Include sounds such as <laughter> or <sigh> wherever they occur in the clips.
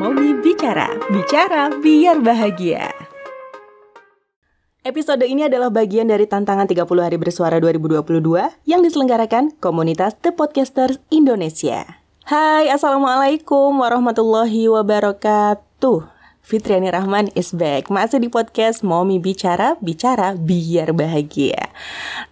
Momi Bicara, bicara biar bahagia. Episode ini adalah bagian dari tantangan 30 hari bersuara 2022 yang diselenggarakan komunitas The Podcasters Indonesia. Hai, Assalamualaikum warahmatullahi wabarakatuh. Fitriani Rahman is back. Masih di podcast Momi Bicara, Bicara Biar Bahagia.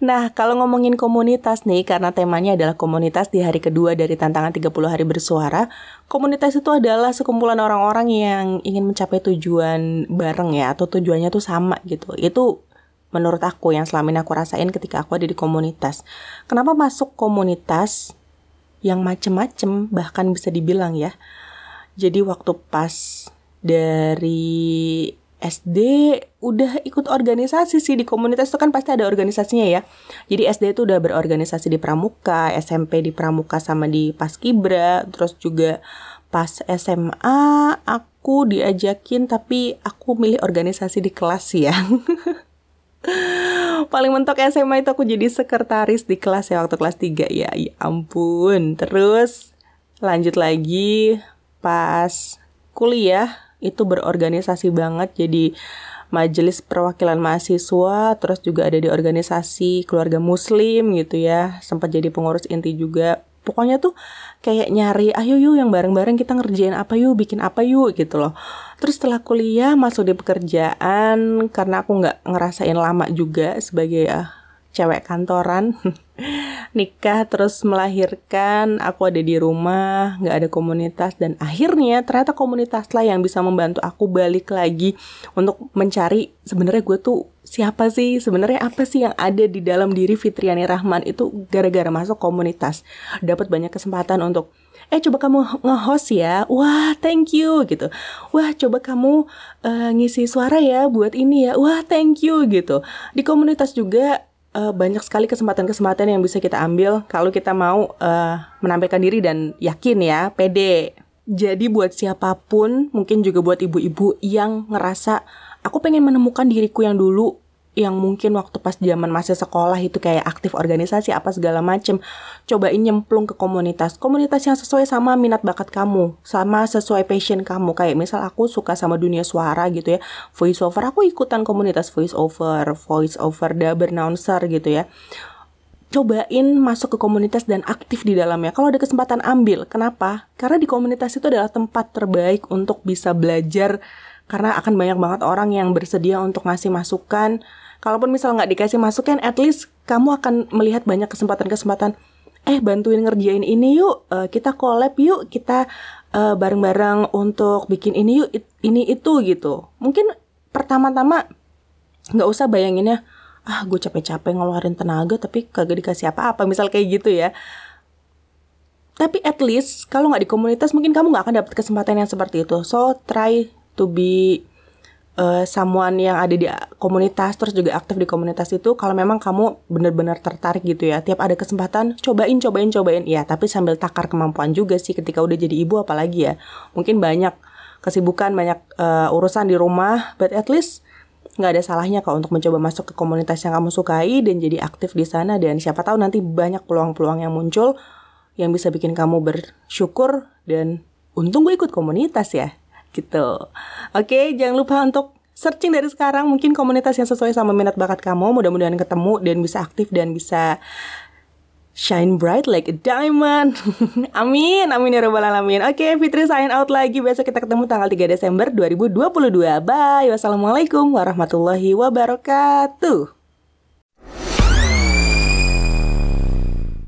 Nah, kalau ngomongin komunitas nih Karena temanya adalah komunitas di hari kedua dari tantangan 30 hari bersuara Komunitas itu adalah sekumpulan orang-orang yang ingin mencapai tujuan bareng ya Atau tujuannya tuh sama gitu. Itu menurut aku yang selama ini aku rasain ketika aku ada di komunitas. Kenapa masuk komunitas yang macem-macem bahkan bisa dibilang ya? Jadi waktu pas dari SD udah ikut organisasi sih di komunitas itu kan pasti ada organisasinya ya. Jadi SD itu udah berorganisasi di Pramuka, SMP di Pramuka sama di Paskibra, terus juga pas SMA aku diajakin tapi aku milih organisasi di kelas ya. <laughs> Paling mentok SMA itu aku jadi sekretaris di kelas ya waktu kelas 3 ya. Ya ampun. Terus lanjut lagi pas kuliah itu berorganisasi banget. Jadi majelis perwakilan mahasiswa terus juga ada di organisasi keluarga muslim gitu ya. Sempat jadi pengurus inti juga. Pokoknya tuh kayak nyari ayo yuk yang bareng-bareng kita ngerjain apa yuk bikin apa yuk gitu loh. Terus setelah kuliah masuk di pekerjaan karena aku nggak ngerasain lama juga sebagai uh, cewek kantoran <laughs> nikah terus melahirkan aku ada di rumah nggak ada komunitas dan akhirnya ternyata komunitas lah yang bisa membantu aku balik lagi untuk mencari sebenarnya gue tuh siapa sih sebenarnya apa sih yang ada di dalam diri Fitriani Rahman itu gara-gara masuk komunitas. Dapat banyak kesempatan untuk eh coba kamu nge-host ya. Wah thank you gitu. Wah coba kamu uh, ngisi suara ya buat ini ya. Wah thank you gitu. Di komunitas juga uh, banyak sekali kesempatan-kesempatan yang bisa kita ambil kalau kita mau uh, menampilkan diri dan yakin ya, pede. Jadi buat siapa pun, mungkin juga buat ibu-ibu yang ngerasa aku pengen menemukan diriku yang dulu yang mungkin waktu pas zaman masih sekolah itu kayak aktif organisasi apa segala macem cobain nyemplung ke komunitas komunitas yang sesuai sama minat bakat kamu sama sesuai passion kamu kayak misal aku suka sama dunia suara gitu ya voice over aku ikutan komunitas voice over voice over dubber announcer gitu ya cobain masuk ke komunitas dan aktif di dalamnya. Kalau ada kesempatan ambil. Kenapa? Karena di komunitas itu adalah tempat terbaik untuk bisa belajar karena akan banyak banget orang yang bersedia untuk ngasih masukan. Kalaupun misal nggak dikasih masukan at least kamu akan melihat banyak kesempatan-kesempatan. Eh bantuin ngerjain ini yuk. Uh, kita collab yuk. Kita eh, bareng-bareng untuk bikin ini yuk ini itu gitu. Mungkin pertama-tama nggak usah bayanginnya ah gue capek-capek ngeluarin tenaga tapi kagak dikasih apa-apa. Misal kayak gitu ya. Tapi at least kalau nggak di komunitas mungkin kamu nggak akan dapat kesempatan yang seperti itu. So try to be uh, someone yang ada di komunitas terus juga aktif di komunitas itu kalau memang kamu benar-benar tertarik gitu ya tiap ada kesempatan cobain cobain cobain. Ya tapi sambil takar kemampuan juga sih ketika udah jadi ibu apalagi ya mungkin banyak kesibukan banyak uh, urusan di rumah but at least nggak ada salahnya kok untuk mencoba masuk ke komunitas yang kamu sukai dan jadi aktif di sana dan siapa tahu nanti banyak peluang-peluang yang muncul yang bisa bikin kamu bersyukur dan untung gue ikut komunitas ya gitu. Oke, jangan lupa untuk searching dari sekarang mungkin komunitas yang sesuai sama minat bakat kamu. Mudah-mudahan ketemu dan bisa aktif dan bisa shine bright like a diamond. <laughs> amin, amin ya robbal alamin. Oke, Fitri sign out lagi. Besok kita ketemu tanggal 3 Desember 2022. Bye. Wassalamualaikum warahmatullahi wabarakatuh.